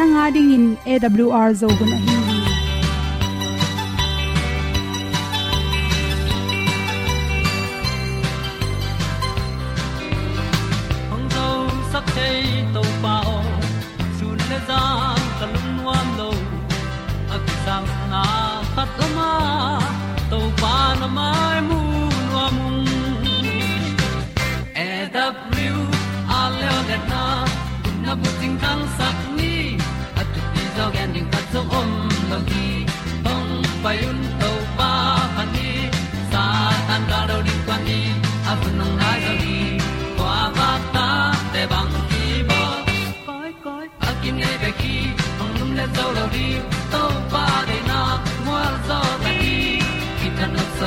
nanga ding in awr zo gun ahi hong zo sak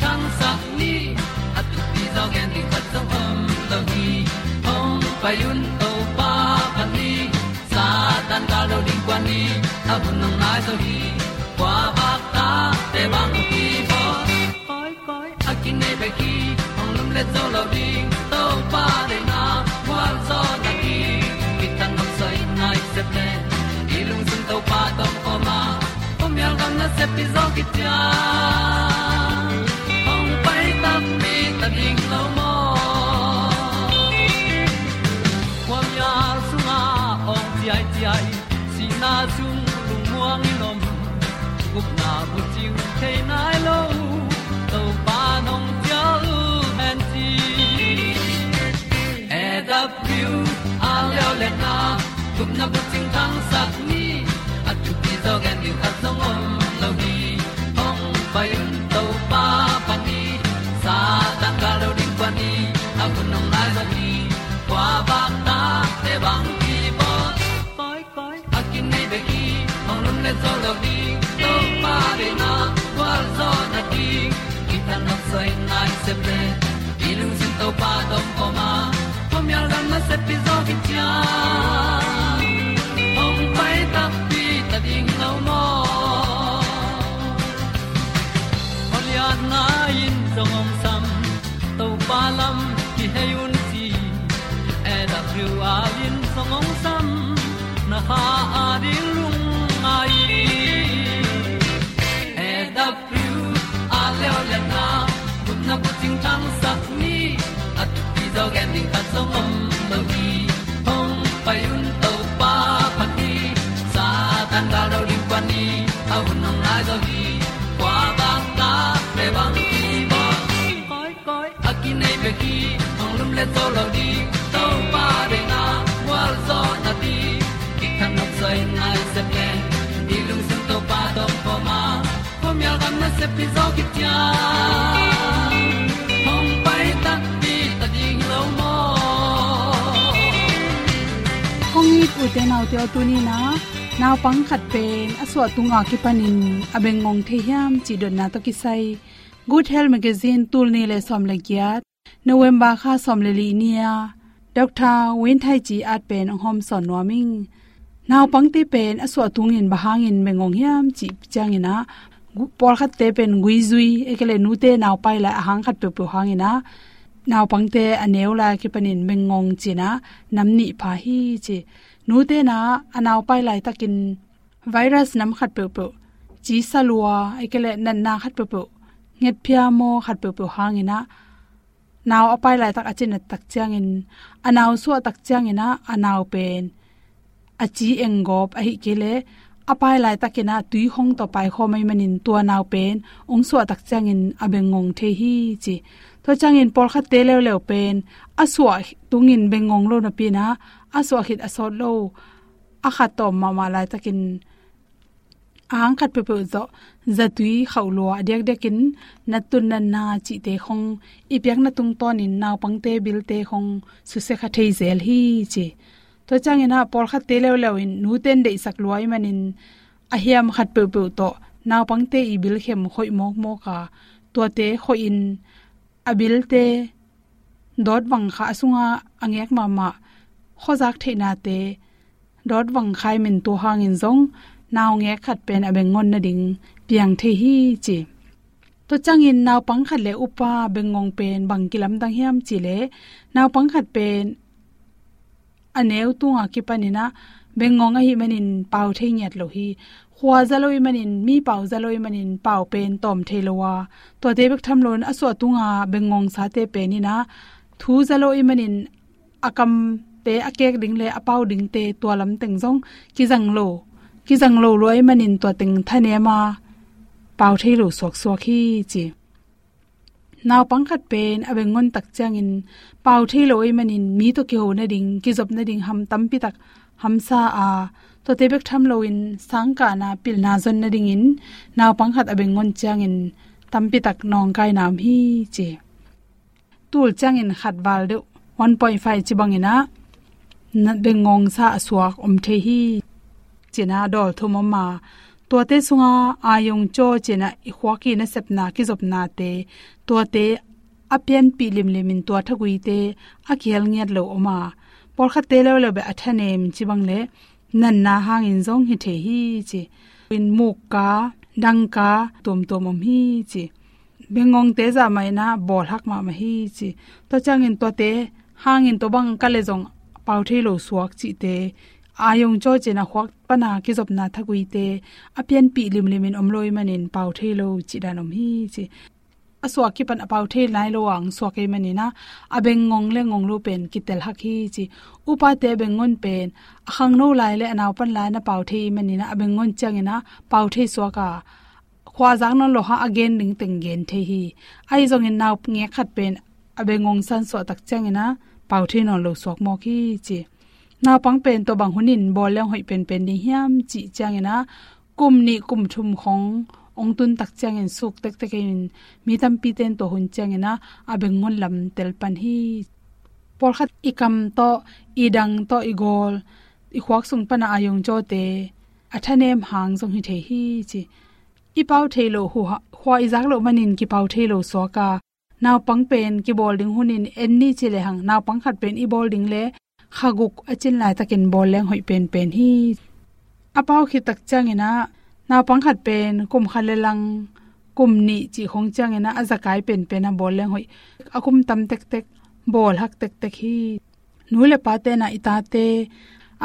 na bu tin ni at tu pi zo gen di khat zo om lo gi hong pai un to pa ni sa tan ga lo ding kwan ni. A bu nang mai so hi kwa ba ta te bang ki bo koi koi a kin nei be ki hong lum le zo lo ding to pa de na kwa zo ta ki ki tan nok sai nai se ple ilung sun to pa tom ko ma. Pom yal gam na se pi zo ki gup ding ta song om lo gi hong pai un to pa pa đi sa tan ga do ri pa ni au nong lai do gi kwa ba ta pe bang ki bo koi koi a ki nei pe ki hong lum le to lo di to pa de na wa zo na ti. Ki kan nok sai nai se ple ni lung sun to pa do pa ma. Pom yal gam na se pi zo ki tia te nau te tu ni na naw pang khat pen aswa tunga ki panin abeng ngong the hiam chi don na to ki sai good health magazine tul ni le som le kya november kha som le li nia dr win thai chi at pen hom son noming naw pangte pen aswa tungin bahangin mengong hiam chi changina por khat te pen gui zui ekele nu te naw pai la hang khat pe pu hangina naw pangte anew la ki panin mengong china namni pha hi chi nu na anaw pai lai takin virus nam khat pe pu chi salua ekele nan na khat pe pu nget phia mo khat pe pu hangina naw apai lai tak achin tak changin anaw su tak changina anaw pen achi engop a kele apai lai takena tui hong to pai kho mai manin tua naw pen ong so tak changin abengong the hi chi to changin por kha te lew lew pen. Aswa tungin bengong lo na pina. Aswa hit asot lo. A kha to ma ma lai takin. Ang khat pe pe zo. Zatui khawlo adek dekin natun na na chi te khong. Ipyak na tung ton in naw pangte bil te khong. Su se kha thei zel hi chi. To changena por kha te lew lew in. Nu ten de sak luai manin a hiam khat pe pe to. Naw pangte i bil khem khoi mok mok ka to te khoi in abil te dot wang kha sunga angek ma ma, khozak theina te, dot wang khai min to hangin zong, naw nge khat pen abengon ngon na ding, piang the hi chi to changin naw pang khat le upa bengong pen bang kilam dang hiam chi le, naw pang khat pen aneu tunga ki panina bengong a hi manin pau the nyat lo hi khwa zaloi manin mi pau zaloi manin pau pen tom thelowa. To te bek tham lon aso tunga bengong sa te pe thu zaloi manin akam te akek ding le apau ding te to lam teng jong ki jang lo ki jang lo loi manin to teng thane ma pau thelo sok sok hi chi. Naw pangkhat pen aweng ngon tak changin. Pau thelo oi manin mi to ki ho na ding ki job na ding ham tam pi tak ham sa a to te bek tham lo in sang ka na pil na zon na ding in naw pangkhat abeng ngon changin tam pi tak nong kai nam hi che tul changin khat wal de 1.5 chi bangina na bengong sa aswak om the hi. China dol thumama to te sunga ayong cho chena i khwaki na sepna ki zop na te to te apian pi lim lim in to thagui te, akhel ngiat lo oma por kha te lo lo be athanem chibang le nan na hang in zong hi the hi chi. In muk ka, dang ka, tom tom om hi chi. Bengong te za mai na, bol hak ma ma hi chi. To chang in to te hang in to bang ka le zong pau the lo suak chi te. Ayong cho chena khwak pana ki zop na thagui te. Apian pi lim limin omloi manin pau the lo chi danom hi chi aswa ki pan apau the lai lo ang swa ke mani na. Abeng ngong le ngong lu pen ki tel ha khi chi. Upa te beng ngon pen. Akhang no lai le anaw pan lai na pau the mani na. Abeng ngon chang na pau the swa ka khwa jang non lo ha again ning teng gen the hi. Ai zong in naw nge khat pen. Abeng ngong san so tak chang na pau the non lo sok mo ki chi. Na pang pen to bang hunin bol le hoi pen pen ni hiam chi chang na kum ni kum thum khong ong tun tak chang en suk tek tek in mi tam pi ten to hun chang ena abeng ngon lam tel pan hi por khat ikam to idang to igol i khwak sung pana ayong cho te athanem hang jong hi the hi chi i pau thelo hu hwa izak lo manin ki pau thelo so ka naw pang pen ki bol ding hunin en ni chile hang naw pang khat pen i bol ding le khaguk achin lai takin bol leng hoi pen pen hi apau khi tak changena naw pang khat pen, kum khalelang kum ni chi khong chang ena azakai pen pen a bol leng hoi. Akum tam tek tek, bol hak tek tek hi. Nule pa te na ita te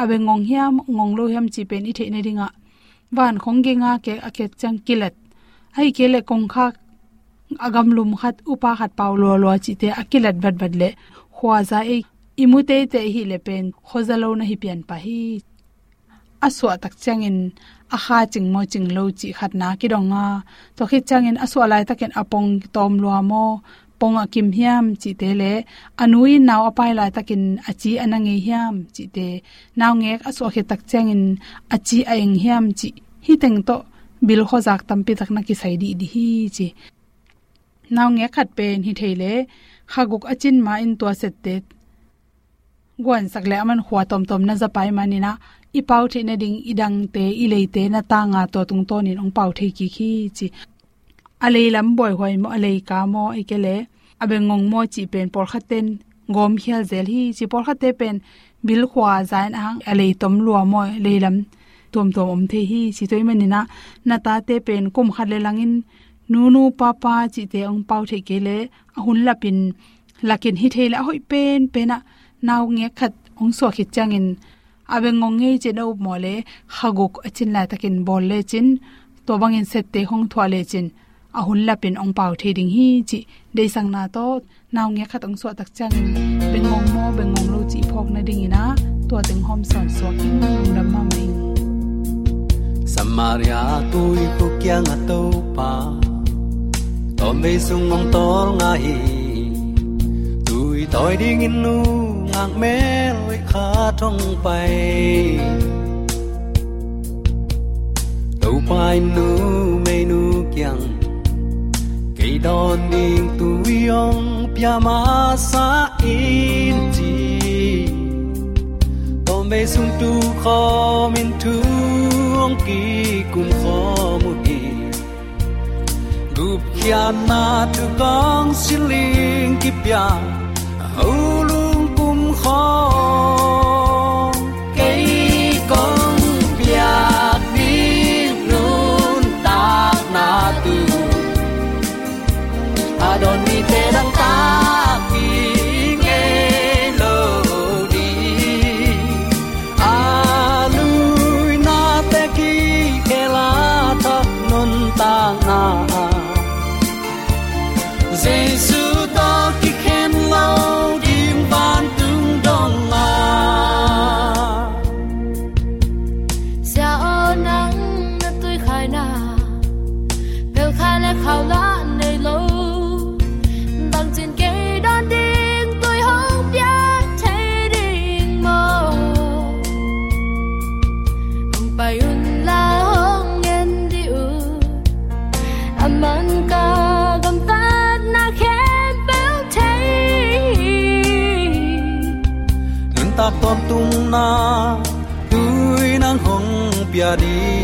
abe ngong hiam, ngong lo hiam chi pen i the ne ringa. Van khong ge nga ke aket chang kilat ai ke le kong kha agam lum khat, upa khat paw lo lo chi te akilat bat bat le khwa za e imute te hi le pen, khozalo na hi pian pa hi. Aswa tak changin a kha ching mo ching lo chi khat na ki donga to khi changin aswa lai taken apong tom lo mo pong akim hiam chi te le anui naw apai lai takin achi anange hiam chi te naw ngek aswa khi tak changin achi aeng hiam chi hi teng to bil kho jak tampi tak na ki sai di di hi chi naw nge khat pen hi theile khaguk achin ma in to set te gwan sakle aman khwa tom tom na za pai manina i pau the na ding idang te i le te na ta nga to tung to nin ong pau the ki khi chi. Ale lam boy hoi mo ale ka mo i ke le. Abe ngong mo chi pen por khaten gom hial zel hi chi por khate pen bil khwa zain ang alei tom lua mo leilam tom tom om the hi chi toy manina na. Ta te pen kum khat le langin. Nu nu pa pa chi te ong pau the ke le. Ahun lapin lakin hi thela hoi pen pena. Naw nge khat ong so khit changin abe ngong che no mole haguk achin la takin bol le chin to bangin set te hong thwa le chin. A hun la pin ong pau the ding hi chi de sang na to naw nge khat ong so tak chang. Changin bengong mo bengong lo chi phok na ding ina to ting hom son so king ram ma mai Samaria tu i ko kyang to pa. To me sung ong tor nga hi Tui toi ding in nu ngang me loi kha thong pai Tau pai nu me nu kyang Cây đòn ding tui ong pia ma sa in chi Tom be sung tu kho min tu ong ki kun kho mu hi Gup kia na tu gong siling ki pia Hau lung kum kho bèo là khao lá nơi lâu. Bằng trên cây đón điên tôi không biết thấy điên mơ không phải un la hong ngen đi u aman ka gam ta na khen bèo thấy. Nun ta tom tung na tui nang hong bia đi.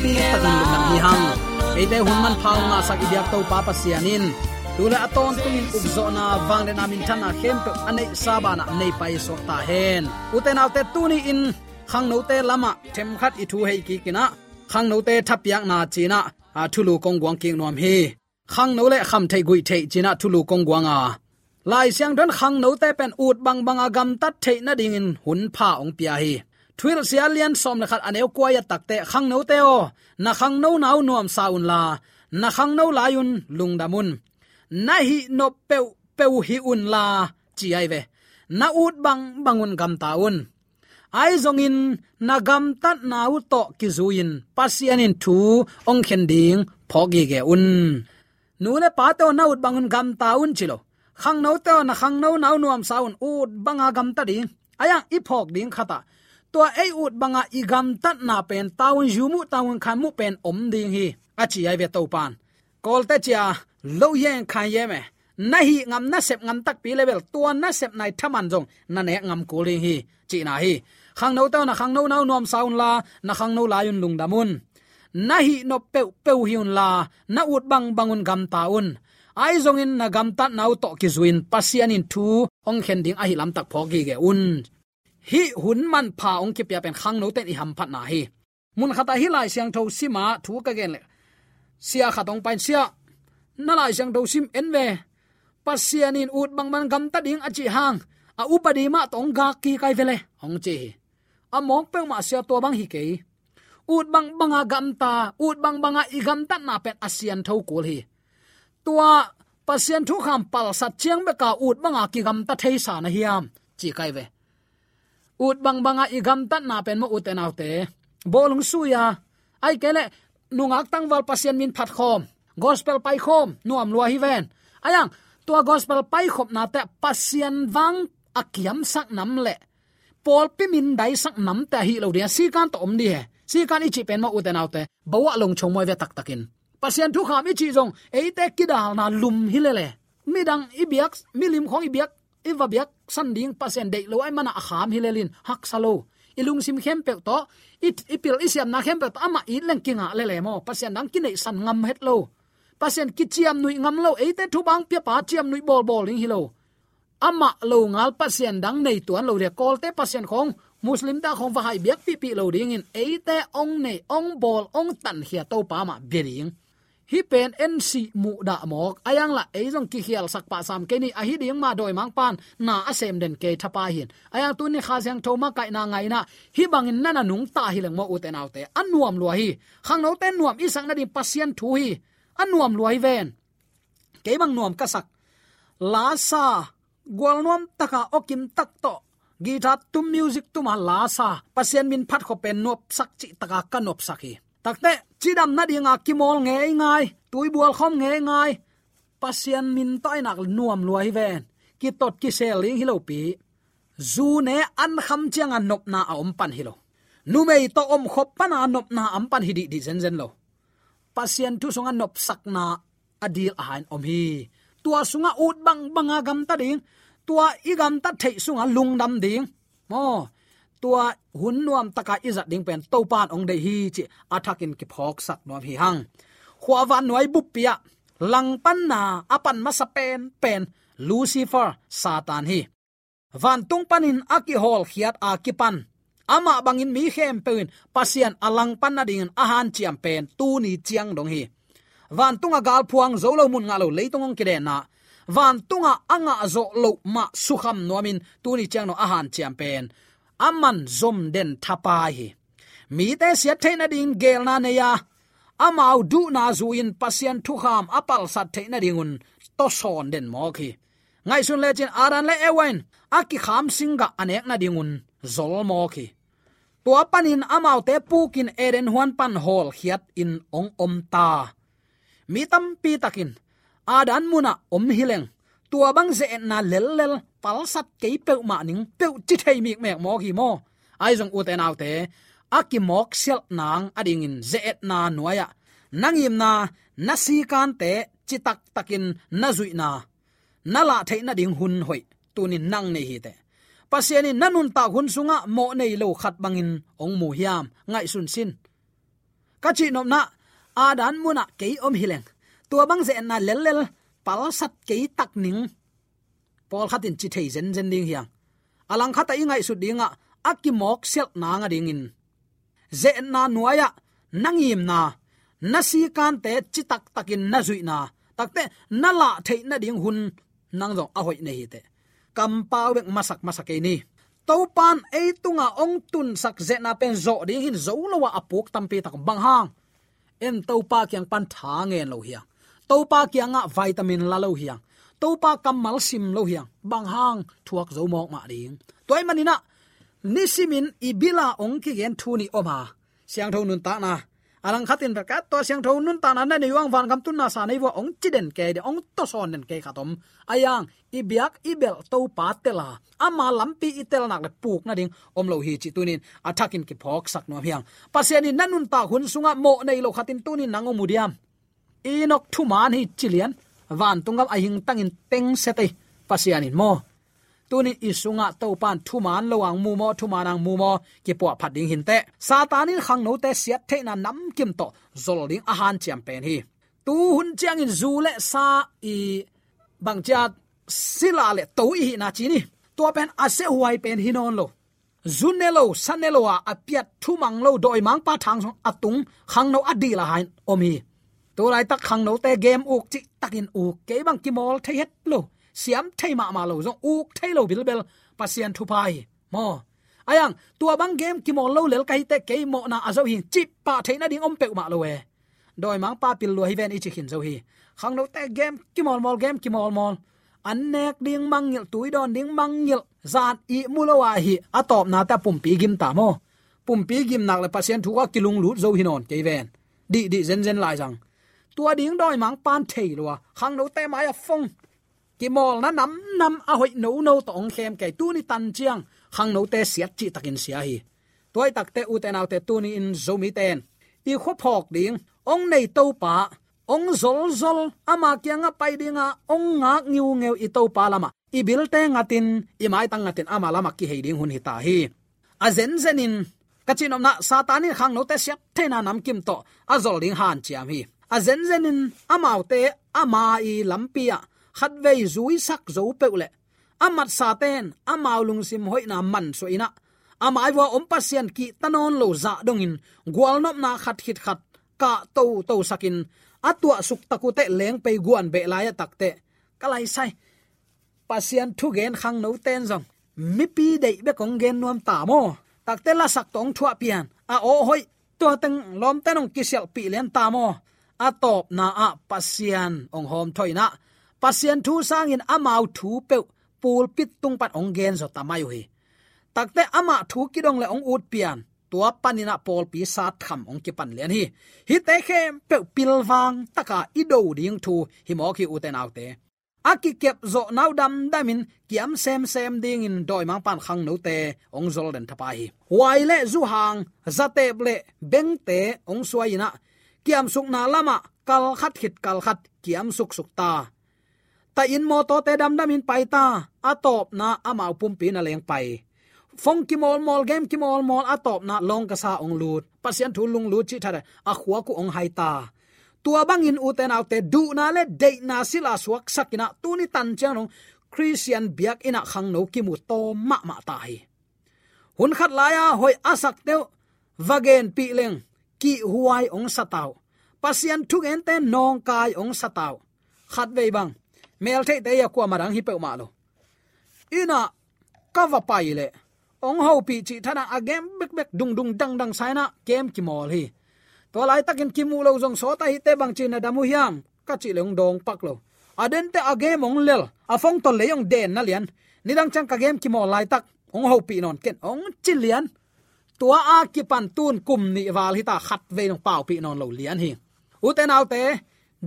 Na ti ta dun lu kan hi hang eite hun man phang na sa ki diak to pa pa sianin tule aton tungin ubzo na wang le na min thana khem pe anei sabana nei pai so ta hen uten autte tuni in khang no te lama them khat i thu hei ki kina khang no te thapyak na china a thulu kong wang king nom hi khang no le kham thei gui thei china thulu kong gwang a lai siang don khang no te pen ut bang bang agam tat thei na ding in hun pha ong pia hi thuil sial lian som le khat aneu kwa ya takte khang no te o, na khang no nau nuam saun la, na khang no layun lungdamun na hi no peu peu hi un la, chi ai ve. Na ut bang bangun gam taun ai zong in, na gam tat nau to kizuin pasianin thu, ong khen ding phogi ge un. Nu le pa to na ut bangun gam taun chilo khang no te na khang no nau nuam saun ut banga gam ta ding. Aya, i phok ding, khata to ei ut banga i gam tat na pen taun yumu taun khan mu pen om ding hi. Achi ai ve to pan kol te chia lo yen khan ye me. Na hi ngam na sep ngam tak pi level tua na sep nai thaman jong. Na ne ngam ko ling hi. Chi na hi. Khang no ta na khang no nau nom saun la, na khang no la yun lung damun na hi no pe pe hiun la, na ut bang bangun gam taun ai zong in na gam tat nau to ki zuin, pasian in thu, ong khen ding a hi lam tak phoki ge un. Hi hun man pha ong ki pia pen khang no ten i ham phat na hi mun khata hi lai siang tho sima thu ka gen le sia khatong pain sia na lai siang tho sim en ve pasianin ut bang man gam ta ding achi hang a upadi ma tong ga ki kai vele ong chi a mok pe ma sia to bang hi ke ut bang banga gam ta ut bang banga i gam ta na pet asian tho kul hi tua pasien thu kham pal sat chiang be ka ut banga ki gam ta thei sa na hiam chi kai ve ut bang banga igam tan na pen mo uten autte. Bolung suya ai kele nungak tangwal pasien min phat khom. Gospel pai khom, nuam lua hi ven. Ayang, tua gospel pai khop na te pasien wang akiam sak nam le. Pol pi min dai sak nam ta hi lo dia. Si kan to om ni he. Si kan ichi pen ma uten autte. Bawa long chong moi ve tak takin. Pasien thu kham ichi jong eite kidal na lum hilele midang ibiak milim khong ibiak iwa biak, san ding pasen dei lo ai mana kham hilelin, hak salo ilung sim khem pe to, it, ipil isiam na khem pe to, ama i lengkinga le le mo. Pasen nang kinai san ngam het lo. Pasen kichiam nui ngam lo eite thu bang pia pa chiam nui bol bol ling hilo ama lo ngal pasen dang nei tuan lo re kol te pasen khong, muslim ta khong va hai biak pi pi lo ding in eite ong nei, ong bol, ong tan hia to pa ma bering hi pen nc mu da mok. Ayang la eizong ki khial sak pa sam ke ni. A hi ding ma doi mang pan. Na a sem den ke thapa hin. Ayang tu ni kha jang thoma kai na ngai na. Hi bangin nana nung ta hi leng mo uten autte anuam lo hi. Khang no ten nuam i sang na di pasien thu hi. Anuam lo hi ven. Ke bang nuam ka sak. La sa. Gwal nuam taka okim tak to. Gita tum music tuma la sa. Pasien min phat kho pen nop sak chi taka kanop sakhi takte chidam na dinga kimol nge ngai, tui bual khom nge ngai. Pasian min tai nak nuam luai ven. Ki tot ki sel ling hilo pi. Zu ne an kham chiang an nop na om pan hilo nu mei to om khop pan an nop na am pan hidi di zen zen lo. Pasian tu sunga nop sak na adil a om hi. Tua sunga ut bang banga gam ta ding. Tua igam ta thei sunga lung dam ding. Mo tua hun nuam taka izat ding pen to pan ong de hi chi athakin ki phok sak nuam hi hang. Khwa van noi bu pia, lang pan na apan masa pen pen lucifer, satan hi. Van tung panin aki hol khiat a ki pan. Ama bangin mi khem pen pasian alang pan na ding ahan chiam pen tu ni chiang dong hi. Van tunga gal phuang zo lo mun nga lo leitung ong kide na. Van tunga anga zo lo ma sukham nomin tu ni chiang no ahan chiam pen aman zom den thapa hi. Mi te sia theina ding gel na ne ya. Amau du na zu in pasien thu kham apal sat theina dingun to son den mo khi ngai sun le chin aran le ewen aki kham singa anek na dingun zol mo khi tua panin amau te pukin eren huan pan hol hiat in ong om ta. Mi tam pi takin. Adan muna om hileng tua bang ze na lel lel pal sat ke pe ma ning pe chi thei mi mek mo gi mo ai jong u te nau te aki mok sel nang ading in ze et na nuaya nangim na na si kan te chi tak takin na zui na na la thei na ding hun hoi tunin nang nei hi te pasiani nanun ta hun sunga mo nei lo khat bangin ong mu hiam ngai sun sin kachi nom na adan muna ke om hileng tua bang ze na lel lel pal sat ke tak ning pol khatin chi thei zen zen ding hiang alang khata ingai su dinga akimok sel na nga dingin ze na nuaya nangim na nasi kan te chi tak takin na zui na takte nala thei na ding hun nang zo a hoi nei te kam pau bek masak masak ni to pan e tunga ong tun sak ze na pen zo ding hin zo lo wa apuk tampi tak bang hang em to pa kyang pan tha ngen lo hiang topa pa kyang vitamin la lo hiang topa kamal sim lo hiang bang hang thuak zo mok ma ding toy manina nisimin ibila ong ki gen thuni oma. Siang thon nun ta na. Alang khatin ka to siang thon nun ta na na yuang van kam tun na sa nei wa ong chiden ke de, ong to son nen ke khatom ayang ibiak ibel topa tela ama lampi itel nak le puk na ding. Om lo hi chi tunin attacking ki phok sak no hiang. Pasiani nanun ta hun sunga mo nei lo khatin tunin nangomudiam inok thu man hi chilian. Van tungam ahing tangin teng sete pasianin mo. Tuni isunga to pan thu man lowang mu mo, thu manang mu mo. Ki po phat ding hin te satanin khang no te siat the na nam kim to. Zol ding a han chiam pen hi. Tu hun chiang in zu le sa i bang cha sila le to i na chi ni. To pen ase huai pen hinon lo. Zunelo sanelo a apiat thumang lo doi mang pa thang song atung khang no adi la hain omi to lai tak khang no te game uk chi takin uk ke bang ki mol thấy het lo. Siam thấy ma ma lo zong uk thấy lo bil bel pasian thu pai, mo. Ayang, tua bang game ki mol lo lel kai te ke mo na azo hi, chip pa thấy na ding om pe ma lo we. Doi mang pa pil lo hi ven ichi khin zo hi. Khang no te game ki mol mol, game ki mol mol. An nek ding mang ngil tui don ding mang ngil zan i mulowa hi atop na ta pum pi gim ta mo. Pum pi gim nak le pasien thu ka kilung lut zo hinon ke ven. Di di zen zen lai jang tua ding doi mang pan thei lo khang no te mai a phong ki mol na nam nam a hoi no no tong khem ke tu ni tan chiang. Khang no te siat chi takin sia hi. Toy tak te u te nau te tu ni in zo mi ten i kho phok ding ong nei to pa ong zol zol ama à kyanga pai dinga ong à. nga ngiu ngeu i to pa lama i à. bil te ngatin i mai tang ngatin ama lama ki heiding hun hi ta hi. A zen zenin kachinom na satani khang no te siap the na nam kim to a zol ding han chiam hi a zen zenin amau te ama i lampia khat vei zui sak zo peule amat sa ten amau lung sim hoi na man so ina. Amai wa om pasian ki tanon lo za dongin gwal nop na khat hit khat, ka to to sakin atua suk takute leng pe guan be la ya takte kalai sai. Pasian thu gen khang no ten zong. Mi pi dei be kong gen nuam ta mo. Takte la sak tong thua pian. A o hoi to teng lom tanong kisel pi len ta mo a top na a pasian ong hom thoina. Pasian thu sang in amau thu pe pul pit tung pat ong gen zo tamai hi takte ama thu kidong le ong ut pian. Tua panina pol pi sa tham ong ki pan len hi. Hi te khem pe pilwang taka ido ding thu. Hi mo ki uten autte aki kep zo nau dam damin kiam sem sem ding in doi mang pan khang no te ong zol den thapa hi. Wai le zu hang zate ble, beng te ong suaina kiam suk na lama, kal khat hit kal khat, kiam suk suk ta. Ta in mo to te dam dam in pai ta atop na amau pum pi na leng pai. Phong ki mol mol, game ki mol mol atop na long ka sa ong lut. Pasian thu lung lut chi thare a khuwa ku ong hai ta. Tua bangin uten autte du na le de na sila suak sakina tuni tan chang christian biak ina khang no ki mu to ma ma ta hi. Hun khat laya hoi asak teu vagen pi leng ki huai ong satau. Pasian thuk en te nong kai ong satau. Khat ve bang. Mel the te ya kwa marang hi pe ma lo. Ina kava pai le. Ong ho pi chi thana agem bek bek dung dung dang dang saina kem ki mol hi. To lai takin kimu lo jong so ta hi te bang chi na damu hiam. Ka chi leng dong pak lo. Aden te agem ong lel. Afong to leyong den na lian. Nidang chang ka gem ki mol lai tak. Ong ho pi non ken ong chi lian tua a ki pan tun kum ni wal hi ta khat ve nong pau pi non lo lian hi. U te nau te,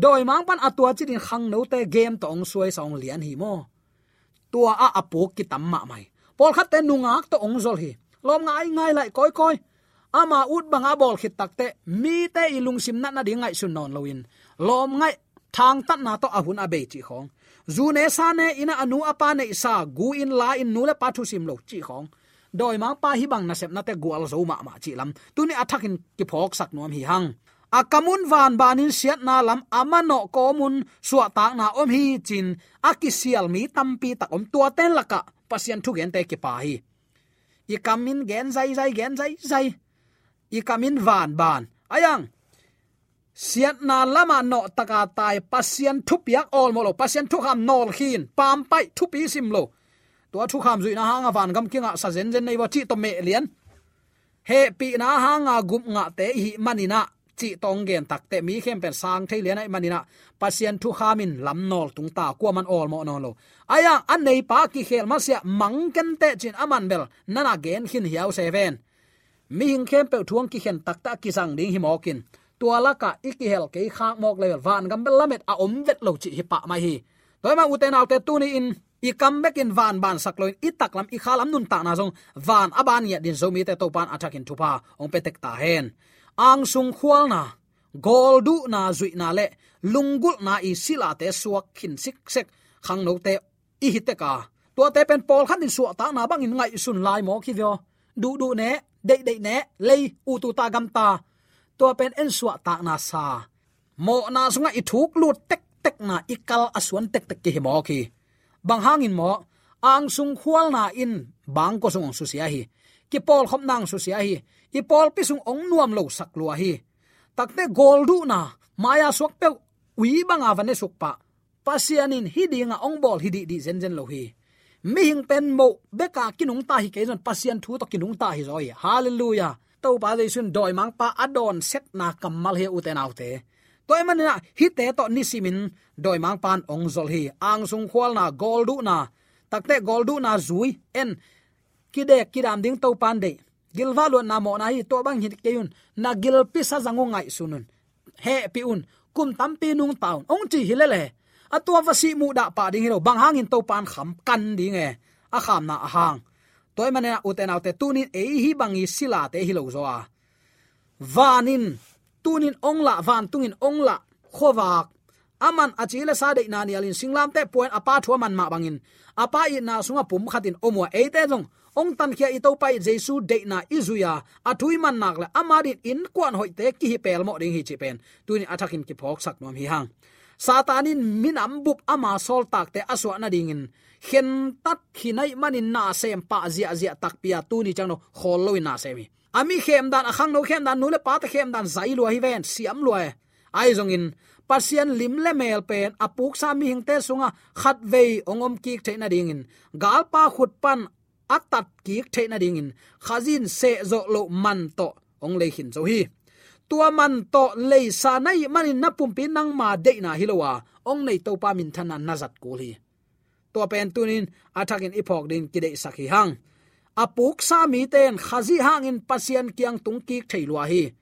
doi mang pan atua chi din khang no te game to ong suai song lian hi mo. Tua a apok ki tamma mai. Pol khat te nungak to ong zol hi. Lom ngai ngai lai koi koi. Ama ut banga bol khit takte mi te ilung sim na na ding ngai sun non loin lom ngai, thang tat na to ahun abe chi khong. Zu ne sa ne ina anu apa ne sa gu in la in nu le pa thu sim lo chi khong doi ma pa hi bang na sep na te gwal zo ma ma chi lam. Tu ni athakin ki phok sak nom hi hang. Akamun van banin siat na lam amano komun suwa ta na om hi chin akisial mi tampi tak om tua ten laka pasien thu gen te ki pa hi. I kamin gen zai zai, gen zai zai. I kamin van ban. Ayang, siat na lama no taka tai, pasien thu piak ol molo pasien thu ham nol khin pam pai thu pi sim lo to thu kham zui na hanga van gam kinga sa zen zen nei wa chi to me lian. He pi na hanga gup nga te hi manina chi tong gen tak te mi khem pen sang thei lian ai manina pasien thu khamin lam nol tung ta kwa man ol mo no lo. Aya, an nei pa ki khel ma sia mang ken te chin aman bel, nana gen hin hiao seven mi hing khem pe thuang ki khen tak ta ki sang ding hi mo kin la ka iki ke kha mok level van gam bel lamet a om vet lo chi hi pa mai hi. Toima uten autte tu ni in i kam bek in van ban sakloin i taklam i khalam nun ta na jong van aban ya din zomi te to pan atakin thupa, ong petek ta hen. Ang sung khwal na, gol du na zui na le lungul na i sila te suak khin sik sek, khang no te i hite ka. To te pen pol khan din su ta na bang in ngai sun lai mo khi vyo du du ne, dei dei ne, lei u tu ta gam ta. To pen en su ta na sa. Mo na sunga i thuk lut tek tek na ikal aswan tek tek ki mo khi bang hangin mo, ang sung khwal na in bang ko sung su sia hi ki pol khom nang su sia hi i pol pi sung ong nuam lo sak lua hi takte gol du na, maya sok pe ui bang avane suk pa pasianin hidinga ong bol hidi di zen zen lo hi mi hing pen mo, beka kinung ta hi ke pasian thu to kinung ta hi roi hallelujah. To ba dei sun doi mang pa adon set na kamal he uten autte toy man na hi te to ni simin doi mang pan ong zol hi ang sung khwal na gol du na takte gol du na zui en. Kide kidam ding to pan de gilwa lo na mo na hi to bang hit keun na gil pi sa zangu ngai sunun he pi un, kum tam pi nung taun ong chi hilele atua vasi mu da pa ding hiro bang hangin to pan kham kan ding e a kham na a hang toy man na uten autte tunin e hi bangi sila te hi lo zo à. a vanin tunin ongla van tungin ongla khowak. Aman achile sa de na ni alin singlam te point apa thua man ma bangin. Apa i na sunga pum khatin omwa e te jong ong tan khia i to pai jesu de na izuya athui man nak la amadin in kwan hoi te ki hi pel mo ding hi chi pen. Tunin athakin ki phok sak nom hi hang. Satanin minam bup ama sol tak te aswa na dingin. Khen tat khinai manin na sem pa zia zia tak pia tu ni changno khol loi na semi ami khem dan, akhang no khem dan, nule pa ta khem dan, zai lo hi ven, siam lo e. ai zong in pasian lim le mel pen, apuk sa mi hingte sunga, khat ve ongom ki the na ding in. Gal pa khut pan, atat ki the na ding in. Khazin se zo lo man to, ong le hin zo hi. Tua man to le sa nai manin na pum pin nang ma de na hilowa ong nei to pa min thana nazat ko hi. To pen tunin athakin ipok din kide sakhi hang apuk sa mi ten khazi hangin pasien kiang tung ki thailwa hi.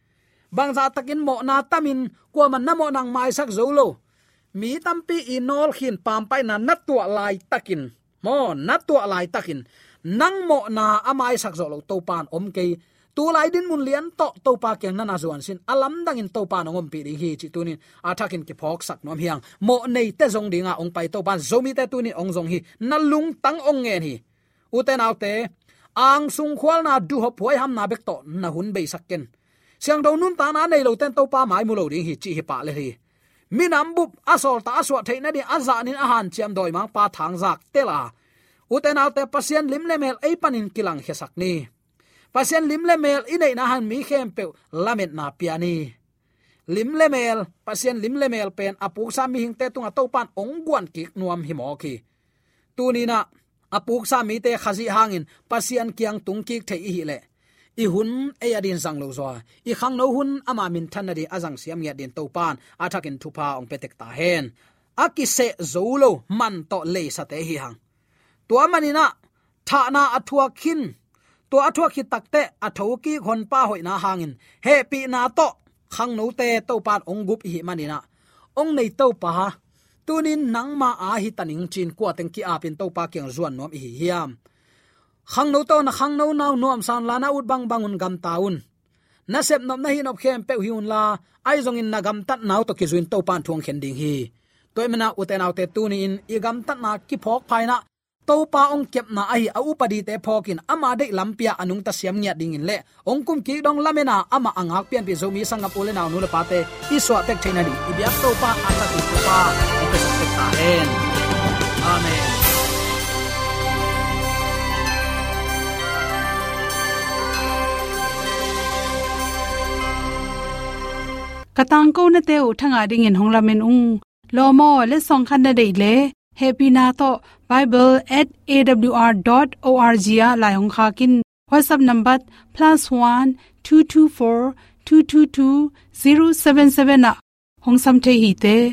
Bangza takin mo na tamin kwa man namo nang mai sak zolo mi tampi inol khin pam pai na natua lai takin. Mo natua lai takin. Nang mo na amai sak zolo to pan om ke tu lai din mun lian to to pa kyang na na zuan sin. Alam dang in to pa nongom pi ri hi chi tunin. Athakin ki phok sak nom hiang. Mo nei te zong dinga ong pai to pan zomi te tunin ong zong hi. Na lung tang ong ngen hi. Uten autte ang sung khwal na du hop hoi ham na bek to na hun be sakken siang do nun ta na nei lo ten to pa mai mu lo ding hi chi hi pa le hi. Minam bup asol ta aswa theina di aza nin a han chiam doi mang pa thang zak tela uten te pasien lim le mel ei panin kilang he sak ni. Pasien lim le mel inei na han mi khem pe lamet na piani lim le mel, pasien lim le mel pen apu sa mi hing te tunga to pan ong guan ki nuam hi mo ki. Tu ni na apuk sa mi te khazi hangin, pasian kiang tungki the hi le. I hun e adin sang lo zo i khang no hun ama min thanari azang siam ya din to pan. Athakin thupa ong petek ta hen. Akise zolo man to le sa te hi hang. Tua manina tha na athua khin. To athua khi takte atho ki khon pa hoi na hangin. He pi na to, khang no te to pan ong gup hi manina ong nei to pa ha tunin nangma a hi taning chin kwa teng ki apin to pa kyang zuan nom hi hiam. Khang no to na khang no naw nom san lana ut bang bangun gam taun. Na sep nom na hi nop khem pe hiun la, ai zong in na gam tat naw to ki zuin to pan thuang khen ding hi. Toy mena uten autte tunin ni in i gam tat na ki phok phai topa pa ong kep na ai a upadi te phokin, ama de lampia anung ta siam nya ding in le. Ong kum ki dong lamena, ama angak pian pi zomi sanga ule na nu le pate i so tek thaina di. I biak to pa ata ki topa ong pe sok ta hen amen. Katang ko na te u thanga ding in honglamen ung. Lomo le song khan na dei le happy na to bible@awr.org ya la hong kha kin. Whatsapp number +1 224 222 077 na. Hong sam the hi te.